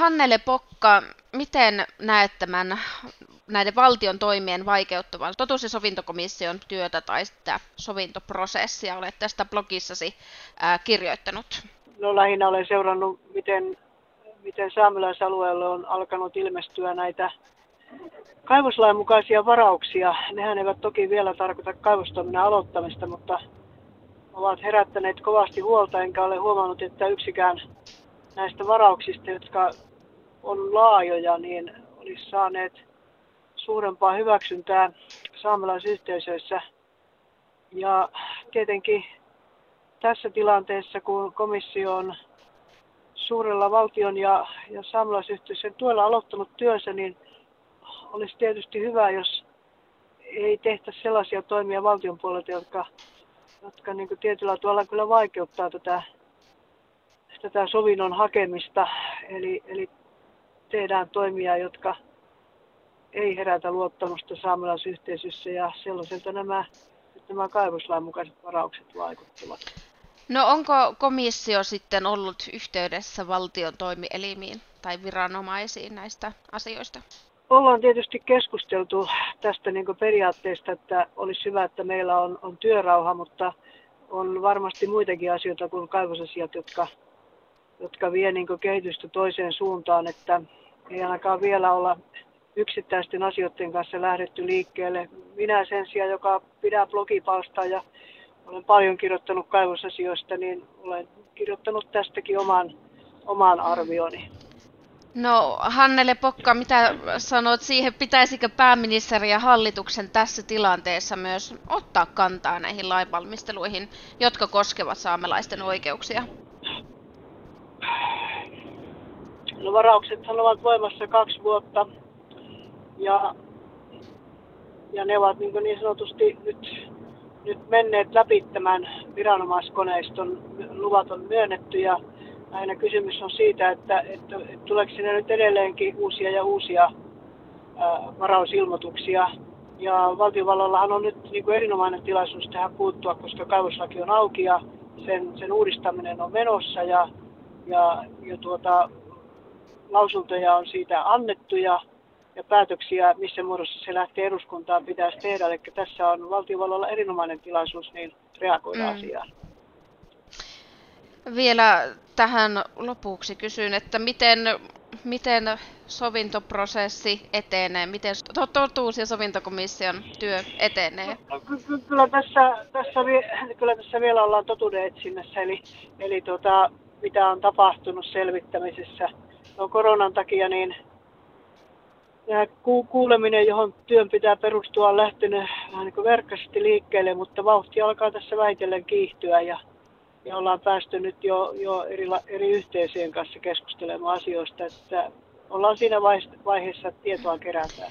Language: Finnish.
Hannele Pokka, miten näet tämän näiden valtion toimien vaikeuttavan totuus- ja sovintokomission työtä tai sitä sovintoprosessia? Olet tästä blogissasi ää, kirjoittanut. No lähinnä olen seurannut, miten, miten saamelaisalueelle on alkanut ilmestyä näitä kaivoslain mukaisia varauksia. Nehän eivät toki vielä tarkoita kaivostoiminnan aloittamista, mutta ovat herättäneet kovasti huolta, enkä ole huomannut, että yksikään näistä varauksista, jotka on laajoja, niin olisi saaneet suurempaa hyväksyntää saamelaisyhteisöissä. Ja tietenkin tässä tilanteessa, kun komissio on suurella valtion ja, ja saamelaisyhteisön tuella aloittanut työnsä, niin olisi tietysti hyvä, jos ei tehtäisi sellaisia toimia valtion puolelta, jotka, jotka niin tietyllä tavalla kyllä vaikeuttaa tätä, tätä sovinnon hakemista. Eli, eli tehdään toimia, jotka ei herätä luottamusta saamelaisyhteisössä ja sellaiselta nämä, nämä kaivoslain mukaiset varaukset vaikuttavat. No onko komissio sitten ollut yhteydessä valtion toimielimiin tai viranomaisiin näistä asioista? Ollaan tietysti keskusteltu tästä niin periaatteesta, että olisi hyvä, että meillä on, on työrauha, mutta on varmasti muitakin asioita kuin kaivosasiat, jotka, jotka vie niin kehitystä toiseen suuntaan, että ei ainakaan vielä olla yksittäisten asioiden kanssa lähdetty liikkeelle. Minä sen sijaan, joka pidää blogipalstaa ja olen paljon kirjoittanut kaivosasioista, niin olen kirjoittanut tästäkin oman, oman arvioni. No Hannele Pokka, mitä sanot siihen, pitäisikö pääministeri ja hallituksen tässä tilanteessa myös ottaa kantaa näihin lainvalmisteluihin, jotka koskevat saamelaisten oikeuksia? No varaukset ovat voimassa kaksi vuotta ja, ja ne ovat niin, niin sanotusti nyt, nyt menneet läpi tämän viranomaiskoneiston. Luvat on myönnetty ja aina kysymys on siitä, että, että, että tuleeko sinne nyt edelleenkin uusia ja uusia ää, varausilmoituksia. Ja valtiovallallahan on nyt niin kuin erinomainen tilaisuus tähän puuttua, koska kaivoslaki on auki ja sen, sen uudistaminen on menossa ja, ja, ja tuota, lausuntoja on siitä annettu ja, ja päätöksiä, missä muodossa se lähtee eduskuntaan, pitäisi tehdä. Eli tässä on valtiovallalla erinomainen tilaisuus niin reagoida mm. asiaan. Vielä tähän lopuksi kysyn, että miten, miten sovintoprosessi etenee, miten totuus- ja sovintokomission työ etenee? No, kyllä, tässä, tässä, kyllä tässä vielä ollaan totuuden etsinnässä, eli, eli tuota, mitä on tapahtunut selvittämisessä no, koronan takia, niin kuuleminen, johon työn pitää perustua, on lähtenyt vähän niin verkkaisesti liikkeelle, mutta vauhti alkaa tässä väitellen kiihtyä ja, ja ollaan päästy nyt jo, jo eri, eri yhteisöjen kanssa keskustelemaan asioista, että ollaan siinä vaiheessa, että tietoa kerätään.